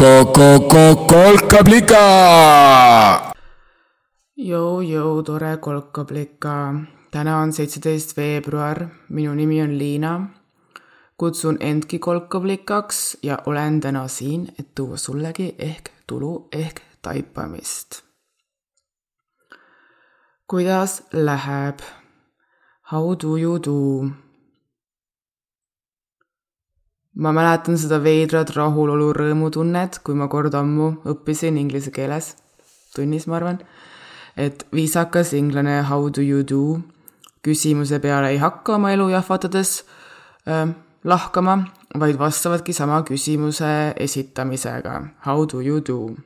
kolkablika. Jou, jou, tore kolkablika. täna on seitseteist veebruar, minu nimi on Liina. kutsun endki kolkablikaks ja olen täna siin, et tuua sullegi ehk tulu ehk taipamist. kuidas läheb? How do you do? Ma mäletan seda veidrat rahulolu rõõmutunnet, kui ma kord ammu õppisin inglise keeles, tunnis ma arvan, et viisakas inglane how do you do? Küsimuse peale ei hakka oma elu jahvatades äh, lahkama, vaid vastavadki sama küsimuse esitamisega. How do you do.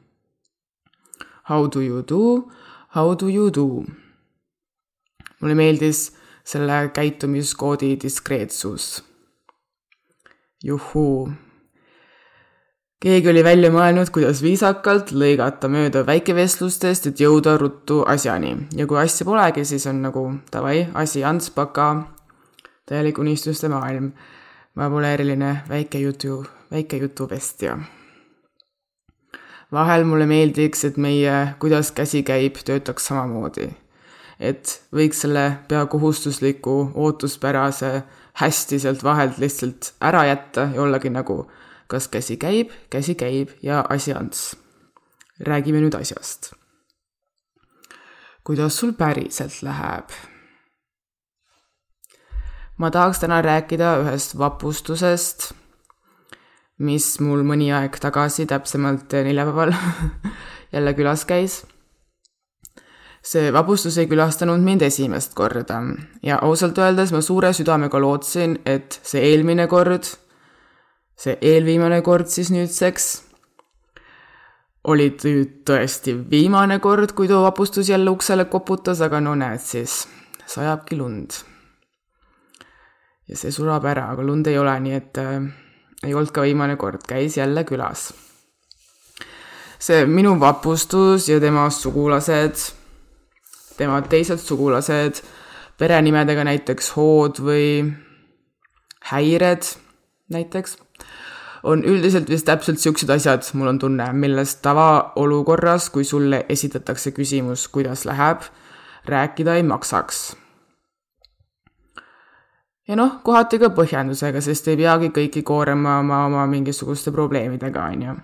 How do you do, how do you do? mulle meeldis selle käitumiskoodi diskreetsus juhuu. keegi oli välja mõelnud, kuidas viisakalt lõigata mööda väikevestlustest, et jõuda ruttu asjani ja kui asja polegi, siis on nagu davai, asi ants paka, täielik unistuste maailm. ma pole eriline väikejutu, väikejutuvestja. vahel mulle meeldiks, et meie Kuidas käsi käib töötaks samamoodi. et võiks selle pea kohustusliku ootuspärase hästi sealt vahelt lihtsalt ära jätta ja ollagi nagu kas käsi käib, käsi käib ja asi ants. räägime nüüd asjast. kuidas sul päriselt läheb? ma tahaks täna rääkida ühest vapustusest, mis mul mõni aeg tagasi, täpsemalt neljapäeval jälle külas käis see vabustus ei külastanud mind esimest korda ja ausalt öeldes ma suure südamega lootsin, et see eelmine kord, see eelviimane kord siis nüüdseks, oli tõesti viimane kord, kui too vapustus jälle uksele koputas, aga no näed siis, sajabki lund. ja see sulab ära, aga lund ei ole, nii et äh, ei olnud ka viimane kord, käis jälle külas. see minu vapustus ja tema sugulased tema teised sugulased perenimedega näiteks Hood või Häired näiteks, on üldiselt vist täpselt niisugused asjad, mul on tunne, millest tavaolukorras, kui sulle esitatakse küsimus, kuidas läheb, rääkida ei maksaks. ja noh, kohati ka põhjendusega, sest ei peagi kõiki koorema oma, oma mingisuguste probleemidega, on ju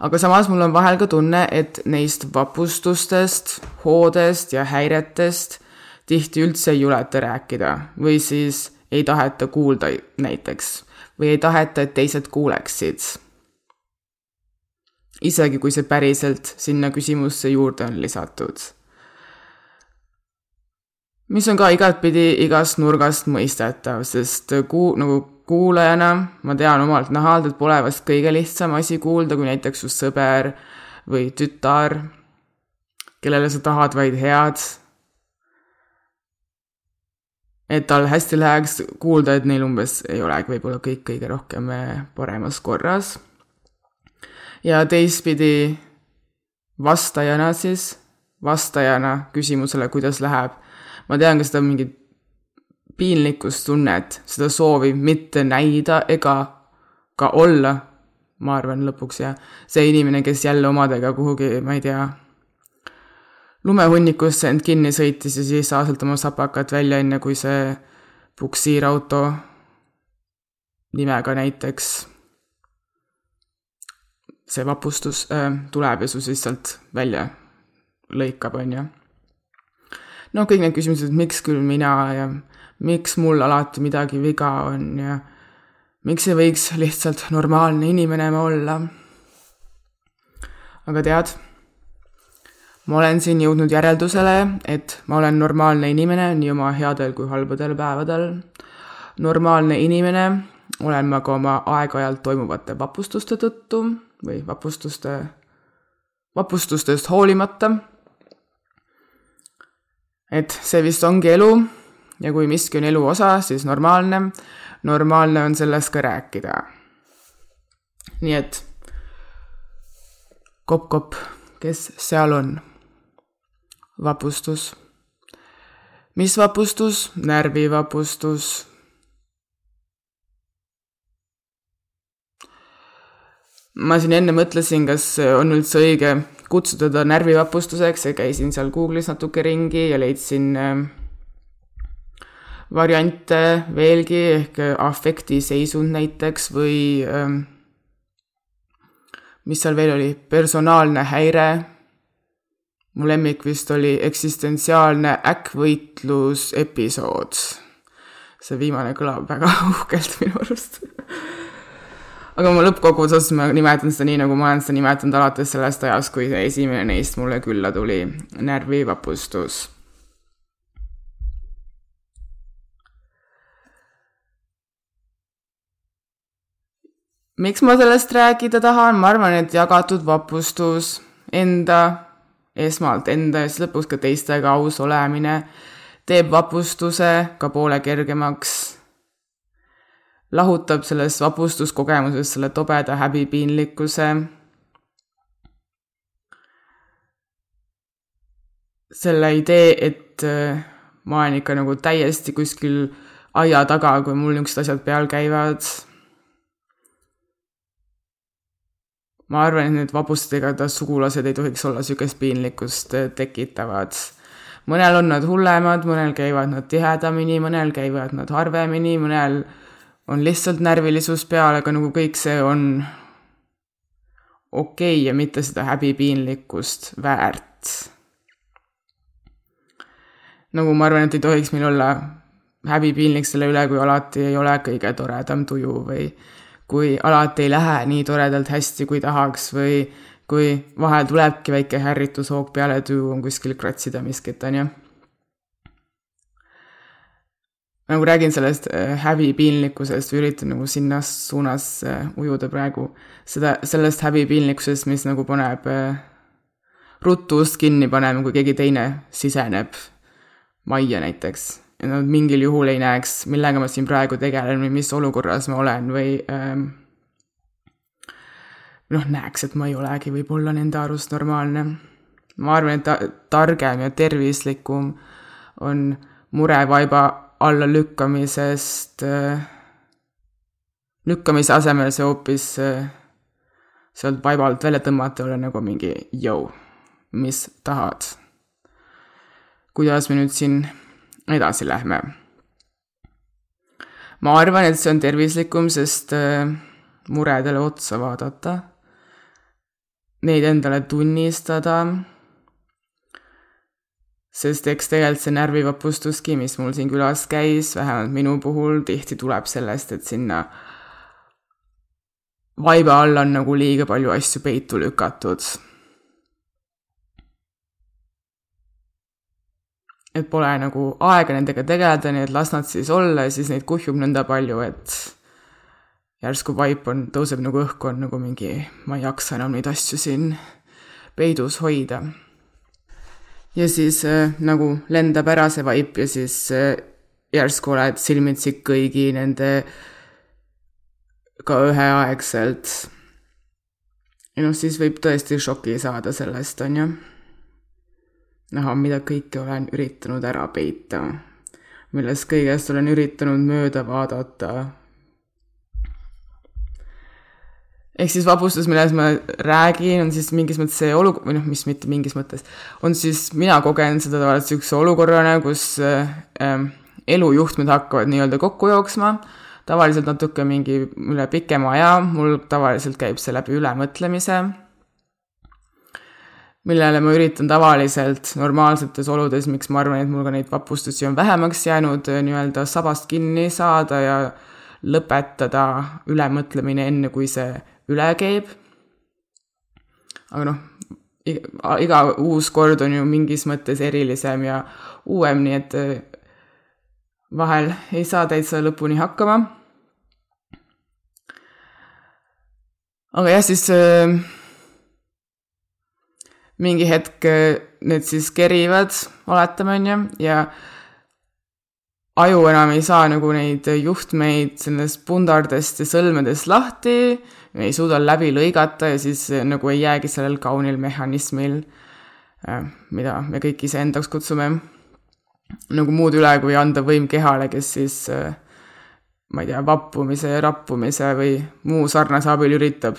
aga samas mul on vahel ka tunne, et neist vapustustest, hoodest ja häiretest tihti üldse ei juleta rääkida või siis ei taheta kuulda näiteks või ei taheta, et teised kuuleksid. isegi kui see päriselt sinna küsimusse juurde on lisatud. mis on ka igatpidi igast nurgast mõistetav, sest kuu, nagu kuulajana ma tean omalt nahalt, et pole vast kõige lihtsam asi kuulda, kui näiteks su sõber või tütar, kellele sa tahad vaid head. et tal hästi läheks kuulda, et neil umbes ei olegi võib-olla kõik kõige rohkem eh, paremas korras. ja teistpidi vastajana siis, vastajana küsimusele, kuidas läheb, ma tean ka seda mingit piinlikkustunnet, seda soovi mitte näida ega ka olla, ma arvan lõpuks ja see inimene, kes jälle omadega kuhugi, ma ei tea, lumehunnikusse end kinni sõitis ja siis saas sealt oma sapakat välja, enne kui see puksiirauto nimega näiteks see vapustus äh, tuleb ja su siis sealt välja lõikab, on ju. no kõik need küsimused, miks küll mina ja miks mul alati midagi viga on ja miks ei võiks lihtsalt normaalne inimene ma olla. aga tead, ma olen siin jõudnud järeldusele, et ma olen normaalne inimene nii oma headel kui halbadel päevadel. normaalne inimene olen ma ka oma aeg-ajalt toimuvate vapustuste tõttu või vapustuste, vapustustest hoolimata. et see vist ongi elu ja kui miski on elu osa, siis normaalne, normaalne on sellest ka rääkida. nii et kopp-kopp, kes seal on? vapustus. mis vapustus? närvivapustus. ma siin enne mõtlesin, kas on üldse õige kutsuda ta närvivapustuseks ja käisin seal Google'is natuke ringi ja leidsin äh, variante veelgi ehk afektiseisund näiteks või ähm, mis seal veel oli, personaalne häire. mu lemmik vist oli eksistentsiaalne äkkvõitlus episood. see viimane kõlab väga uhkelt minu arust aga ma lõppkokkuvõttes ma nimetan seda nii, nagu ma olen seda nimetanud alates sellest ajast, kui esimene neist mulle külla tuli, närvivapustus miks ma sellest rääkida tahan, ma arvan, et jagatud vapustus, enda, esmalt enda ja siis lõpuks ka teistega aus olemine teeb vapustuse ka poole kergemaks. lahutab sellest vapustuskogemusest selle tobeda häbipiinlikkuse. selle idee, et ma olen ikka nagu täiesti kuskil aia taga, kui mul niisugused asjad peal käivad ma arvan, et need vabustega ta sugulased ei tohiks olla niisugust piinlikkust äh, tekitavad. mõnel on nad hullemad, mõnel käivad nad tihedamini, mõnel käivad nad harvemini, mõnel on lihtsalt närvilisus peal, aga nagu kõik see on okei okay ja mitte seda häbipiinlikkust väärt. nagu ma arvan, et ei tohiks meil olla häbipiinlik selle üle, kui alati ei ole kõige toredam tuju või kui alati ei lähe nii toredalt hästi, kui tahaks või kui vahel tulebki väike ärritushoog peale, tuju on kuskil kratsida miskit, on ju. nagu räägin sellest äh, häbipiinlikkusest või üritan nagu sinnas suunas äh, ujuda praegu, seda, sellest häbipiinlikkusest, mis nagu paneb äh, ruttu ust kinni panema, kui keegi teine siseneb majja näiteks nad mingil juhul ei näeks, millega ma siin praegu tegelen või mis olukorras ma olen või ähm, noh, näeks, et ma ei olegi võib-olla nende arust normaalne. ma arvan, et ta, targem ja tervislikum on murevaiba alla lükkamisest äh,, lükkamise asemel see hoopis äh, sealt vaibalt välja tõmmata, olla nagu mingi jõu, mis tahad. kuidas me nüüd siin edasi lähme. ma arvan, et see on tervislikum, sest äh, muredele otsa vaadata, neid endale tunnistada, sest eks tegelikult see närvivapustuski, mis mul siin külas käis, vähemalt minu puhul tihti tuleb sellest, et sinna vaiba all on nagu liiga palju asju peitu lükatud et pole nagu aega nendega tegeleda, nii et las nad siis olla ja siis neid kuhjub nõnda palju, et järsku vaip on, tõuseb nagu õhku, on nagu mingi, ma ei jaksa enam neid asju siin peidus hoida. ja siis äh, nagu lendab ära see vaip ja siis äh, järsku oled silmitsi kõigi nende ka üheaegselt. ja noh, siis võib tõesti šoki saada sellest, on ju näha, mida kõike olen üritanud ära peita, millest kõigest olen üritanud mööda vaadata. ehk siis vabustus, milles ma räägin, on siis mingis mõttes see olukord, või noh, mis mitte mingis mõttes, on siis, mina kogen seda tavaliselt niisuguse olukorrana, kus äh, elujuhtmed hakkavad nii-öelda kokku jooksma, tavaliselt natuke mingi üle pikema aja, mul tavaliselt käib see läbi ülemõtlemise millele ma üritan tavaliselt normaalsetes oludes, miks ma arvan, et mul ka neid vapustusi on vähemaks jäänud, nii-öelda sabast kinni saada ja lõpetada ülemõtlemine enne, kui see üle käib. aga noh, iga uus kord on ju mingis mõttes erilisem ja uuem, nii et äh, vahel ei saa täitsa lõpuni hakkama. aga jah, siis äh, mingi hetk äh, need siis kerivad, oletame, on ju, ja aju enam ei saa nagu neid juhtmeid sellest pundardest ja sõlmedest lahti, ei suuda läbi lõigata ja siis äh, nagu ei jäägi sellel kaunil mehhanismil, äh, mida me kõik iseendaks kutsume, nagu muud üle, kui anda võim kehale, kes siis ma ei tea, vappumise, rappumise või muu sarnase abil üritab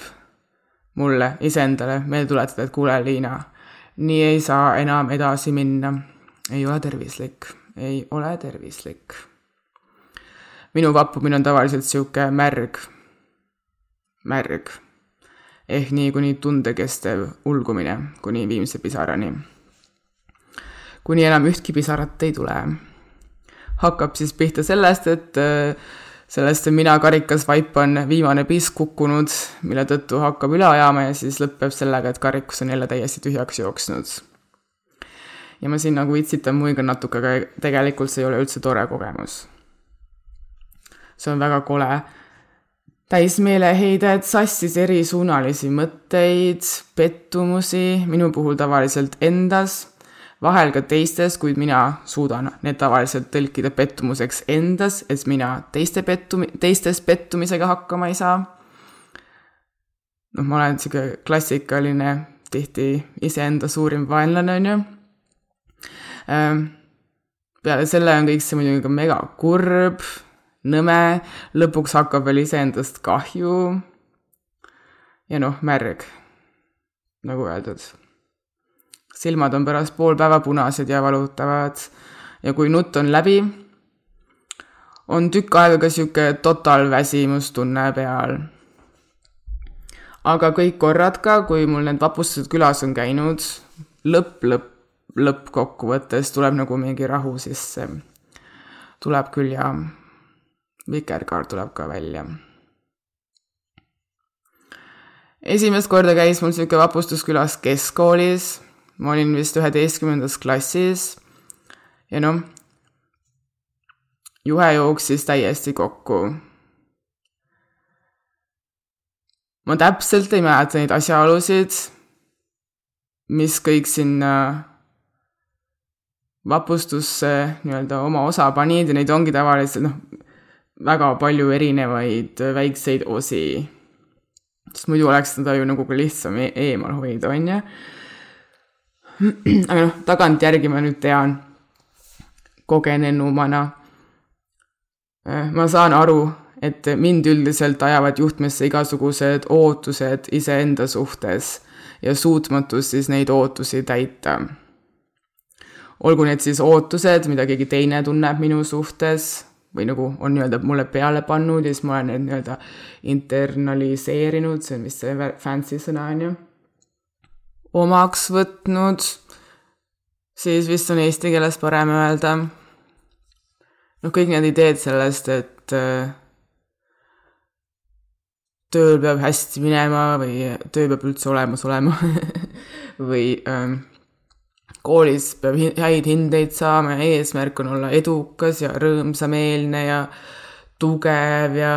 mulle iseendale meelde tuletada, et kuule, Liina, nii ei saa enam edasi minna. ei ole tervislik, ei ole tervislik. minu vappumine on tavaliselt sihuke märg, märg ehk nii kuni tundekestev ulgumine kuni viimse pisarani. kuni enam ühtki pisarat ei tule. hakkab siis pihta sellest, et äh, sellest mina karikas vaip on viimane piisk kukkunud, mille tõttu hakkab üle ajama ja siis lõpeb sellega, et karikus on jälle täiesti tühjaks jooksnud. ja ma siin nagu itsitan muigan natuke, aga tegelikult see ei ole üldse tore kogemus. see on väga kole täis meeleheidet, sassis erisuunalisi mõtteid, pettumusi, minu puhul tavaliselt endas, vahel ka teistes, kuid mina suudan need tavaliselt tõlkida pettumuseks endas, et mina teiste pettum-, teistes pettumisega hakkama ei saa. noh, ma olen niisugune klassikaline, tihti iseenda suurim vaenlane, on ju. Ehm, peale selle on kõik see muidugi ka mega kurb nõme, lõpuks hakkab veel iseendast kahju. ja noh, märg, nagu öeldud. Silmad on pärast pool päeva punased ja valutavad ja kui nutt on läbi, on tükk aega ka sihuke totaalväsimustunne peal. aga kõik korrad ka, kui mul need vapustused külas on käinud, lõpp, lõpp, lõppkokkuvõttes tuleb nagu mingi rahu sisse. tuleb küll ja vikerkaar tuleb ka välja. esimest korda käis mul sihuke vapustus külas keskkoolis, ma olin vist üheteistkümnendas klassis ja noh, juhe jooksis täiesti kokku. ma täpselt ei mäleta neid asjaolusid, mis kõik sinna vapustusse nii-öelda oma osa panid ja neid ongi tavaliselt noh, väga palju erinevaid väikseid osi. sest muidu oleks seda ju nagu lihtsam e eemal hoida, on ju. Aga noh, tagantjärgi ma nüüd tean kogenenumana. Äh, ma saan aru, et mind üldiselt ajavad juhtmesse igasugused ootused iseenda suhtes ja suutmatus siis neid ootusi täita. olgu need siis ootused, mida keegi teine tunneb minu suhtes või nagu on nii-öelda mulle peale pannud ja siis ma olen need nii-öelda internaliseerinud, see on vist see fancy sõna, on ju. Omaks võtnud, siis vist on eesti keeles parem öelda. noh, kõik need ideed sellest, et äh, tööl peab hästi minema või töö peab üldse olemas olema või ähm, koolis peab häid hindeid saama ja eesmärk on olla edukas ja rõõmsameelne ja tugev ja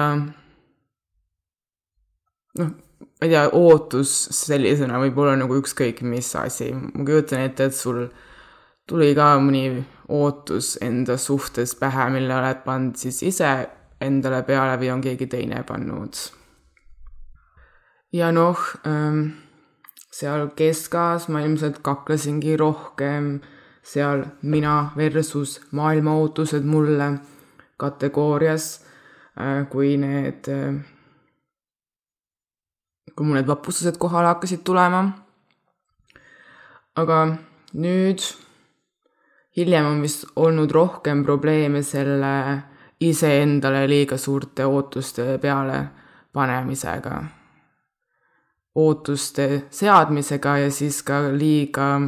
noh, ma ei tea, ootus sellisena võib olla nagu ükskõik mis asi. ma kujutan ette, et sul tuli ka mõni ootus enda suhtes pähe, mille oled pannud siis ise endale peale või on keegi teine pannud. ja noh ähm,, seal keskas ma ilmselt kaklesingi rohkem seal mina versus maailma ootused mulle kategoorias, äh, kui need, äh, kui mul need vapustused kohale hakkasid tulema. aga nüüd hiljem on vist olnud rohkem probleeme selle iseendale liiga suurte ootuste peale panemisega ootuste seadmisega ja siis ka liiga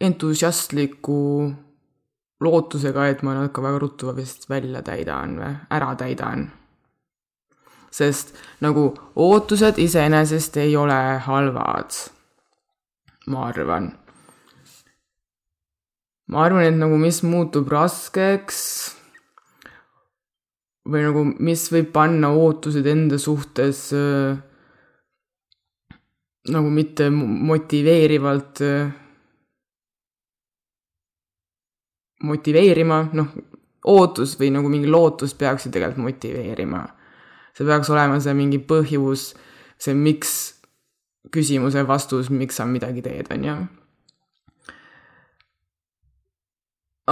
entusiastliku lootusega, et ma nad ka väga ruttu vist välja täidan või ära täidan. Sest nagu ootused iseenesest ei ole halvad, ma arvan. ma arvan, et nagu mis muutub raskeks või nagu, mis võib panna ootused enda suhtes äh, nagu mitte motiveerivalt äh, motiveerima, noh, ootus või nagu mingi lootus peaks ju tegelikult motiveerima. See peaks olema see mingi põhjus, see miks, küsimuse vastus, miks sa midagi teed, on ju.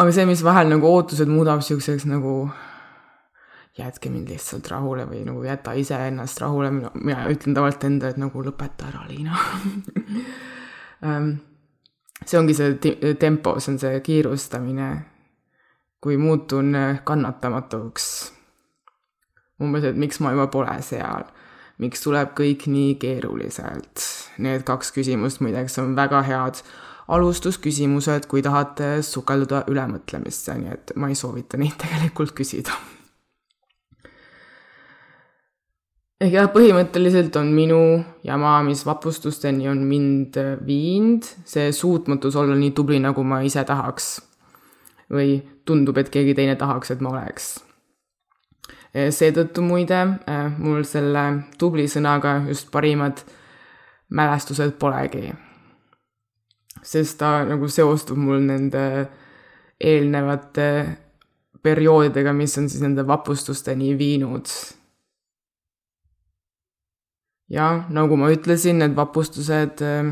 aga see, mis vahel nagu ootused muudab niisuguseks nagu jätke mind lihtsalt rahule või nagu jäta iseennast rahule, mina ütlen tavaliselt endale, et nagu lõpeta ära, Liina um, see ongi see tempo, see on see kiirustamine. kui muutun kannatamatuks, umbes, et miks ma juba pole seal, miks tuleb kõik nii keeruliselt. Need kaks küsimust muideks on väga head alustusküsimused, kui tahate sukelduda ülemõtlemisse, nii et ma ei soovita neid tegelikult küsida ehk jah, põhimõtteliselt on minu jama, mis vapustusteni on mind viinud, see suutmatus olla nii tubli, nagu ma ise tahaks. või tundub, et keegi teine tahaks, et ma oleks. Seetõttu muide äh, mul selle tubli sõnaga just parimad mälestused polegi. sest ta nagu seostub mul nende eelnevate perioodidega, mis on siis nende vapustusteni viinud ja nagu ma ütlesin, need vapustused äh,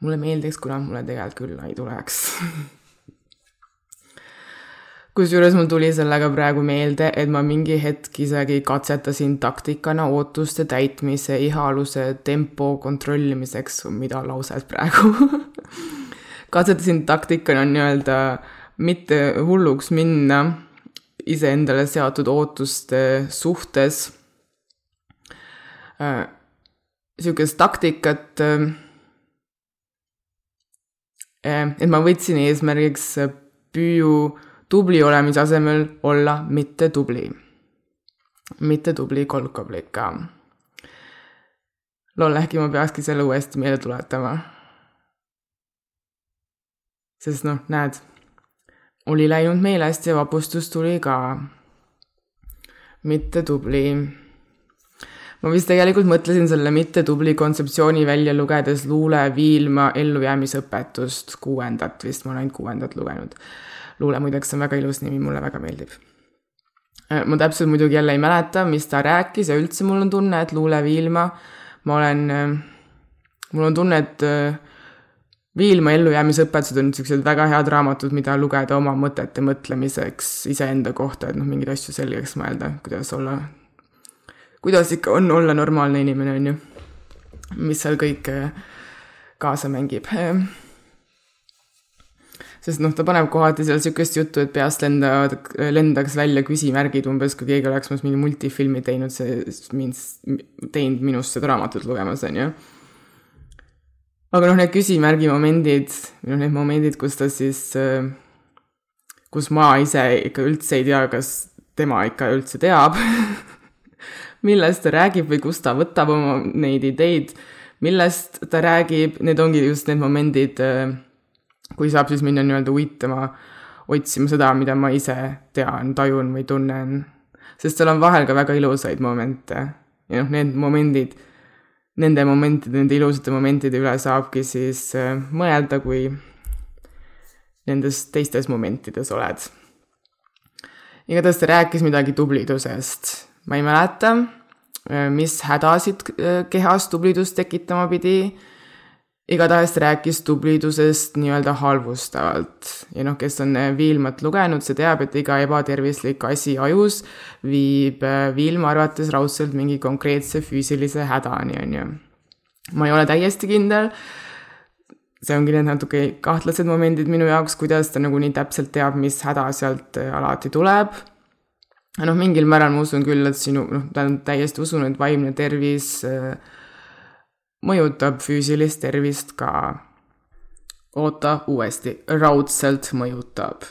mulle meeldiks, kui nad mulle tegelikult külla ei tuleks kusjuures mul tuli sellega praegu meelde, et ma mingi hetk isegi katsetasin taktikana ootuste täitmise ihaaluse tempo kontrollimiseks, mida lauset praegu katsetasin taktikana nii-öelda mitte hulluks minna iseendale seatud ootuste suhtes. Äh, taktikat, äh, äh, et ma võtsin eesmärgiks püüu tubli olemise asemel olla mitte tubli. mitte tubli kolkovlika. loll, äkki ma peakski selle uuesti meelde tuletama. sest noh, näed, oli läinud meelest ja vapustus tuli ka. mitte tubli ma vist tegelikult mõtlesin selle mittetubli kontseptsiooni välja lugedes Luule Viilma ellujäämisõpetust, kuuendat vist, ma olen ainult kuuendat lugenud. Luule muideks on väga ilus nimi, mulle väga meeldib. Äh, ma täpselt muidugi jälle ei mäleta, mis ta rääkis ja üldse mul on tunne, et Luule Viilma, ma olen, äh, mul on tunne, et äh, Viilma ellujäämisõpetused on niisugused väga head raamatud, mida lugeda oma mõtete mõtlemiseks iseenda kohta, et noh, mingeid asju selgeks mõelda, kuidas olla kuidas ikka on olla normaalne inimene, on ju. mis seal kõik kaasa mängib. Sest noh, ta paneb kohati seal sihukest juttu, et peast lendavad, lendaks välja küsimärgid umbes, kui keegi oleks minust mingi multifilmi teinud, see mind, teinud minust seda raamatut lugemas, on ju. aga noh, need küsimärgi momendid, noh, need momendid, kus ta siis, äh, kus ma ise ikka üldse ei tea, kas tema ikka üldse teab millest ta räägib või kust ta võtab oma neid ideid, millest ta räägib, need ongi just need momendid, äh, kui saab siis minna nii-öelda uitama, otsima seda, mida ma ise tean, tajun või tunnen. sest seal on vahel ka väga ilusaid momente ja noh, need momendid, nende momentide, nende ilusate momentide üle saabki siis äh, mõelda, kui nendes teistes momentides oled. igatahes ta rääkis midagi tublidusest ma ei mäleta, äh, mis hädasid äh, kehas tublidust tekitama pidi. Igatahes ta rääkis tublidusest nii-öelda halvustavalt. ja noh, kes on äh, Viilmat lugenud, see teab, et iga ebatervislik asi ajus viib Viilma arvates raudselt mingi konkreetse füüsilise hädani, on ju. ma ei ole täiesti kindel. see ongi need natuke kahtlased momendid minu jaoks, kuidas ta nagu nii täpselt teab, mis häda sealt alati tuleb. noh, mingil määral ma usun küll, et sinu, noh, täiesti usun, et vaimne tervis äh, mõjutab füüsilist tervist ka. oota uuesti, raudselt mõjutab.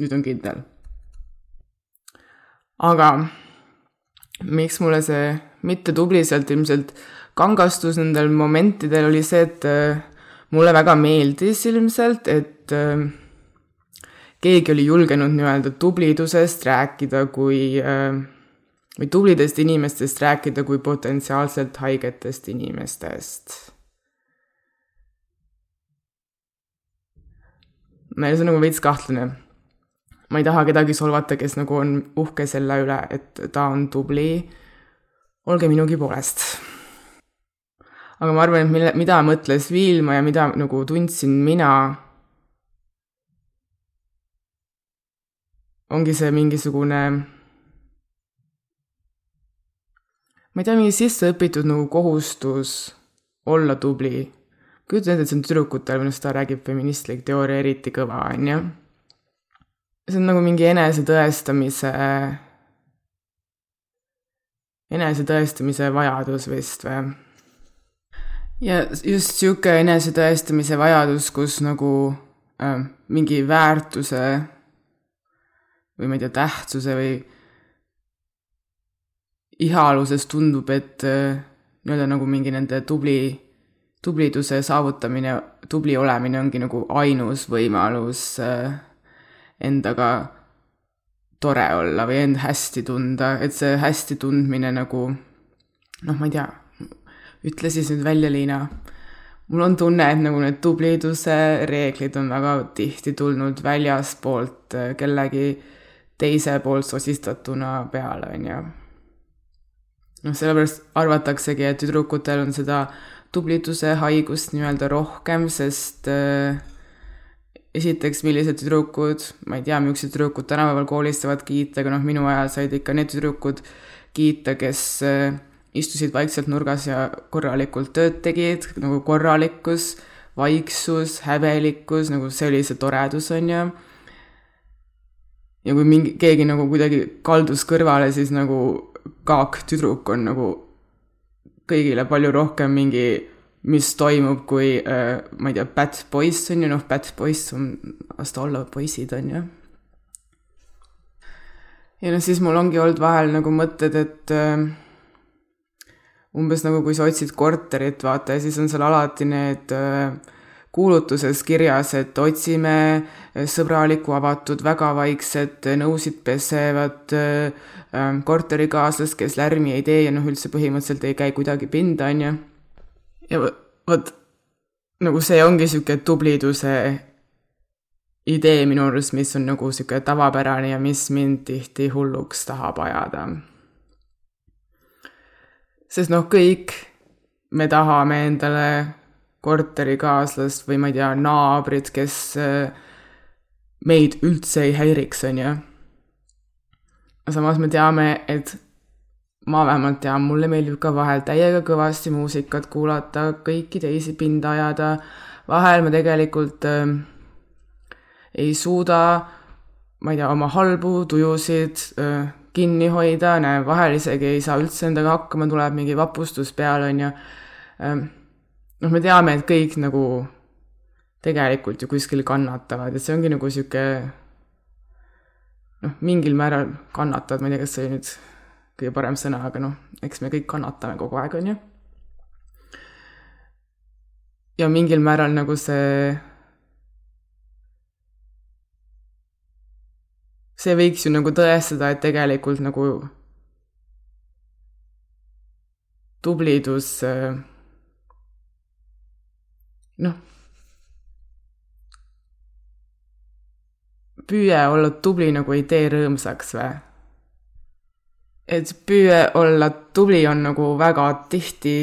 nüüd on kindel. aga miks mulle see mitte tubliselt ilmselt kangastus nendel momentidel oli see, et äh, mulle väga meeldis ilmselt, et äh, keegi oli julgenud nii-öelda tublidusest rääkida kui äh, või tublidest inimestest rääkida kui potentsiaalselt haigetest inimestest. see on nagu veits kahtlane. ma ei taha kedagi solvata, kes nagu on uhke selle üle, et ta on tubli. olge minugi poolest. aga ma arvan, et mille, mida mõtles Viilma ja mida nagu tundsin mina ongi see mingisugune ma ei tea, mingi sisse õpitud nagu kohustus olla tubli. kujutan ette, et see on tüdrukutel, millest ta räägib, feministlik teooria eriti kõva, on ju. see on nagu mingi enesetõestamise, enesetõestamise vajadus vist või? ja just sihuke enesetõestamise vajadus, kus nagu äh, mingi väärtuse või ma ei tea, tähtsuse või ihaluses tundub, et äh, nii-öelda nagu mingi nende tubli, tubliduse saavutamine, tubli olemine ongi nagu ainus võimalus äh, endaga tore olla või end hästi tunda, et see hästi tundmine nagu noh, ma ei tea, ütle siis nüüd välja, Liina. mul on tunne, et nagu need tubliduse reeglid on väga tihti tulnud väljaspoolt äh, kellegi teise poolt sosistatuna peale, on ju noh, sellepärast arvataksegi, et tüdrukutel on seda tubliduse haigust nii-öelda rohkem, sest äh, esiteks, millised tüdrukud, ma ei tea, millised tüdrukud tänapäeval koolis saavad kiita, aga noh, minu ajal said ikka need tüdrukud kiita, kes äh, istusid vaikselt nurgas ja korralikult tööd tegid, nagu korralikkus, vaiksus, häbelikkus, nagu see oli see toredus, on ju. ja kui mingi, keegi nagu kuidagi kaldus kõrvale, siis nagu kaaktüdruk on nagu kõigile palju rohkem mingi, mis toimub, kui äh, ma ei tea, bad boys on ju, noh, bad boys on, las ta olla poisid, on ju. ja noh, siis mul ongi olnud vahel nagu mõtted, et äh, umbes nagu kui sa otsid korterit, vaata, ja siis on seal alati need äh, kuulutuses kirjas, et otsime sõbralikku, avatud, väga vaikset, nõusid pesevat äh, korterikaaslast, kes lärmi ei tee ja noh, üldse põhimõtteliselt ei käi kuidagi pinda, on ju. ja vot, nagu see ongi niisugune tubliduse idee minu arust, mis on nagu niisugune tavapärane ja mis mind tihti hulluks tahab ajada. sest noh, kõik me tahame endale korterikaaslast või ma ei tea, naabrit, kes äh, meid üldse ei häiriks, on ju. samas me teame, et ma vähemalt tean, mulle meeldib ka vahel täiega kõvasti muusikat kuulata, kõiki teisi pinda ajada. vahel ma tegelikult äh, ei suuda, ma ei tea, oma halbu tujusid äh, kinni hoida, näe, vahel isegi ei saa üldse endaga hakkama, tuleb mingi vapustus peale, on ju äh, noh, me teame, et kõik nagu tegelikult ju kuskil kannatavad, et see ongi nagu sihuke noh, mingil määral kannatavad, ma ei tea, kas see oli nüüd kõige parem sõna, aga noh, eks me kõik kannatame kogu aeg, on ju. ja mingil määral nagu see, see võiks ju nagu tõestada, et tegelikult nagu tublidus äh, noh, püüe olla tubli nagu ei tee rõõmsaks või? et püüe olla tubli on nagu väga tihti,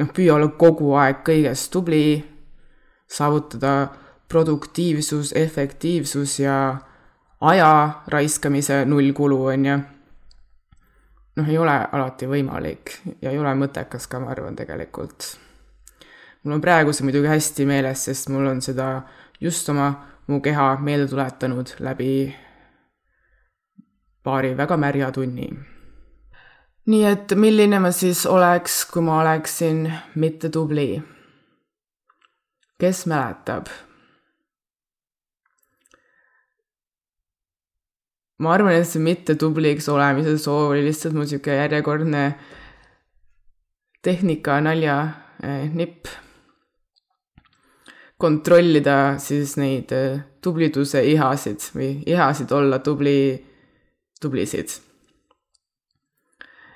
noh, püüa olla kogu aeg kõiges tubli, saavutada produktiivsus, efektiivsus ja aja raiskamise nullkulu, on ju. noh, ei ole alati võimalik ja ei ole mõttekas ka, ma arvan, tegelikult mul on praegu see muidugi hästi meeles, sest mul on seda just oma, mu keha meelde tuletanud läbi paari väga märja tunni. nii et milline ma siis oleks, kui ma oleksin mitte tubli? kes mäletab? ma arvan, et see mitte tubliks olemise soov oli lihtsalt mu sihuke järjekordne tehnika nalja eh, nipp kontrollida siis neid äh, tubliduse ihasid või ihasid olla tubli, tublisid.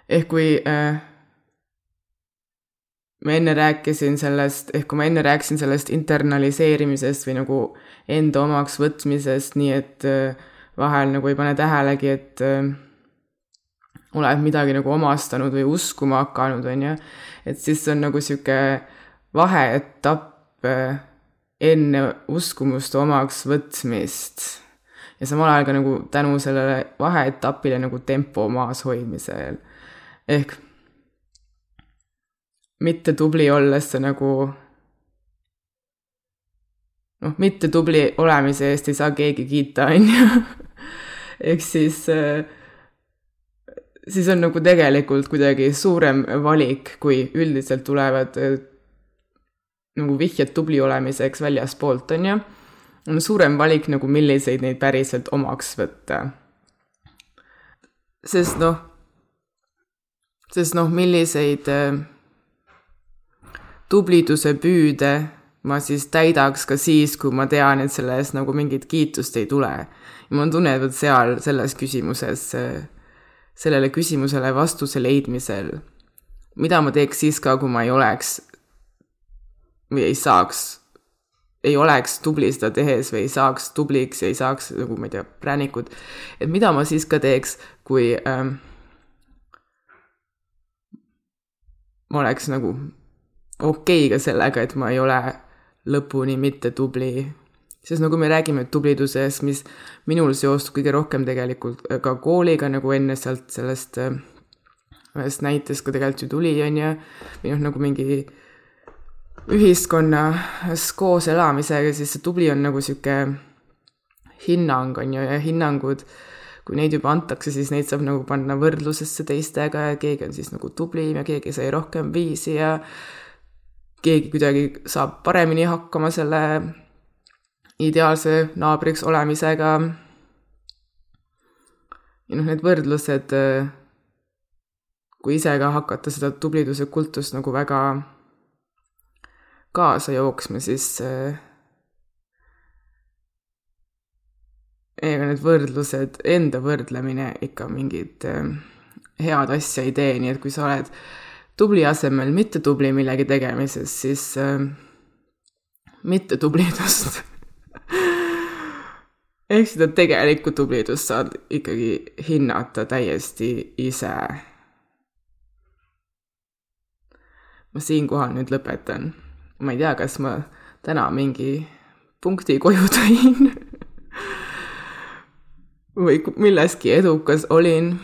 ehk kui äh, ma enne rääkisin sellest, ehk kui ma enne rääkisin sellest internaliseerimisest või nagu enda omaks võtmisest, nii et äh, vahel nagu ei pane tähelegi, et äh, oled midagi nagu omastanud või uskuma hakanud, on ju, et siis on nagu niisugune vaheetapp enne uskumuste omaks võtmist. ja samal ajal ka nagu tänu sellele vaheetapile nagu tempo maas hoidmisel. ehk mitte tubli olles sa nagu noh, mitte tubli olemise eest ei saa keegi kiita, on ju. ehk siis, äh, siis on nagu tegelikult kuidagi suurem valik, kui üldiselt tulevad äh, nagu vihjed tubli olemiseks väljaspoolt, on ju. on suurem valik nagu, milliseid neid päriselt omaks võtta. sest noh, sest noh, milliseid äh, tubliduse püüde ma siis täidaks ka siis, kui ma tean, et selle eest nagu mingit kiitust ei tule. ja mul on tunne, et vot seal selles küsimuses, sellele küsimusele vastuse leidmisel, mida ma teeks siis ka, kui ma ei oleks või ei saaks, ei oleks tubli seda tehes või ei saaks tubliks ei saaks nagu ma ei tea, präänikud, et mida ma siis ka teeks, kui ähm, ma oleks nagu okei okay ka sellega, et ma ei ole lõpuni mitte tubli. sest nagu me räägime tublidusest, mis minul seostub kõige rohkem tegelikult äh, ka kooliga, nagu enne sealt sellest äh, ühest näitest ka tegelikult ju tuli, on ju, või noh, nagu mingi ühiskonnas koos elamisega, siis see tubli on nagu sihuke hinnang, on ju, ja hinnangud, kui neid juba antakse, siis neid saab nagu panna võrdlusesse teistega ja keegi on siis nagu tublim ja keegi sai rohkem viisi ja keegi kuidagi saab paremini hakkama selle ideaalse naabriks olemisega. ja noh, need võrdlused, kui ise ka hakata seda tubliduse kultust nagu väga kaasa jooksma, siis ega need võrdlused, enda võrdlemine ikka mingit head asja ei tee, nii et kui sa oled tubli asemel mitte tubli millegi tegemises, siis äh, mitte tublidust ehk seda tegelikku tublidust saad ikkagi hinnata täiesti ise. ma siinkohal nüüd lõpetan. Ma ei tea, kas ma täna mingi punkti koju tõin või milleski edukas olin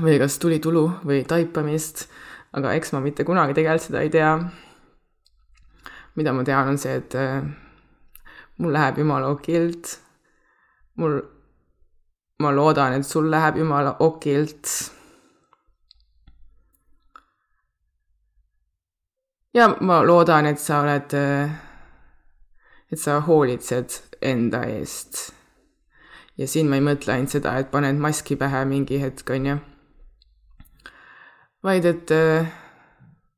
või kas tuli tulu või taipamist aga eks ma mitte kunagi tegelikult seda ei tea. mida ma tean, on see, et äh, mul läheb jumala okilt. mul, ma loodan, et sul läheb jumala okilt. Ja ma loodan, et sa oled, äh, et sa hoolitsed enda eest. ja siin ma ei mõtle ainult seda, et paned maski pähe mingi hetk, on ju vaid et äh,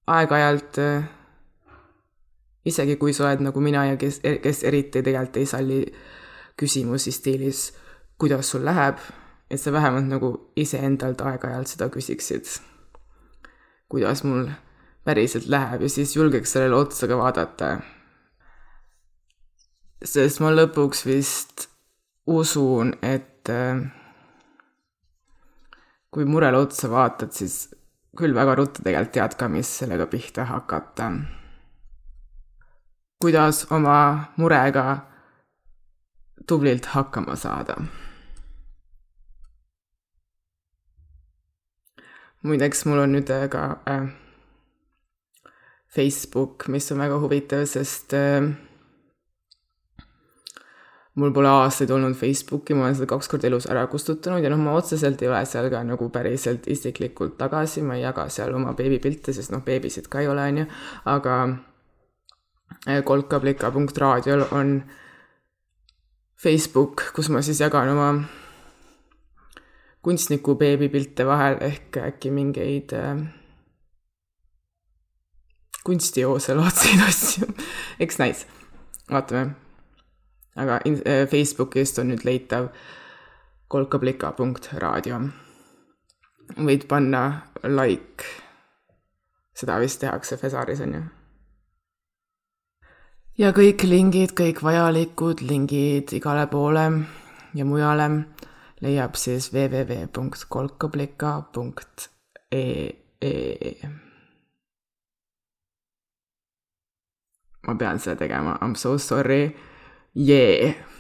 aeg-ajalt äh, isegi kui sa oled nagu mina ja kes, kes eriti tegelikult ei salli küsimusi stiilis, kuidas sul läheb, et sa vähemalt nagu iseendalt aeg-ajalt seda küsiksid. kuidas mul päriselt läheb ja siis julgeks sellele otsa ka vaadata. sest ma lõpuks vist usun, et äh, kui murele otsa vaatad, siis küll väga ruttu tegelikult tead ka, mis sellega pihta hakata. kuidas oma murega tublilt hakkama saada. muideks, mul on nüüd ka äh, Facebook, mis on väga huvitav, sest äh, mul pole aastaid olnud Facebooki, ma olen seda kaks korda elus ära kustutanud ja noh, ma otseselt ei ole seal ka nagu päriselt isiklikult tagasi, ma ei jaga seal oma beebipilte, sest noh, beebisid ka ei ole, on ju, aga äh, kolkablika.raadiol on Facebook, kus ma siis jagan oma kunstniku beebipilte vahel ehk äkki mingeid äh, kunstijoose laadseid asju eks näis, vaatame aga äh, Facebookist on nüüd leitav kolkablika.raadio. võid panna like, seda vist tehakse Fesaris, on ju. ja kõik lingid, kõik vajalikud lingid igale poole ja mujale leiab siis www.kolkablika.ee. ma pean seda tegema, I m so sorry. Yeah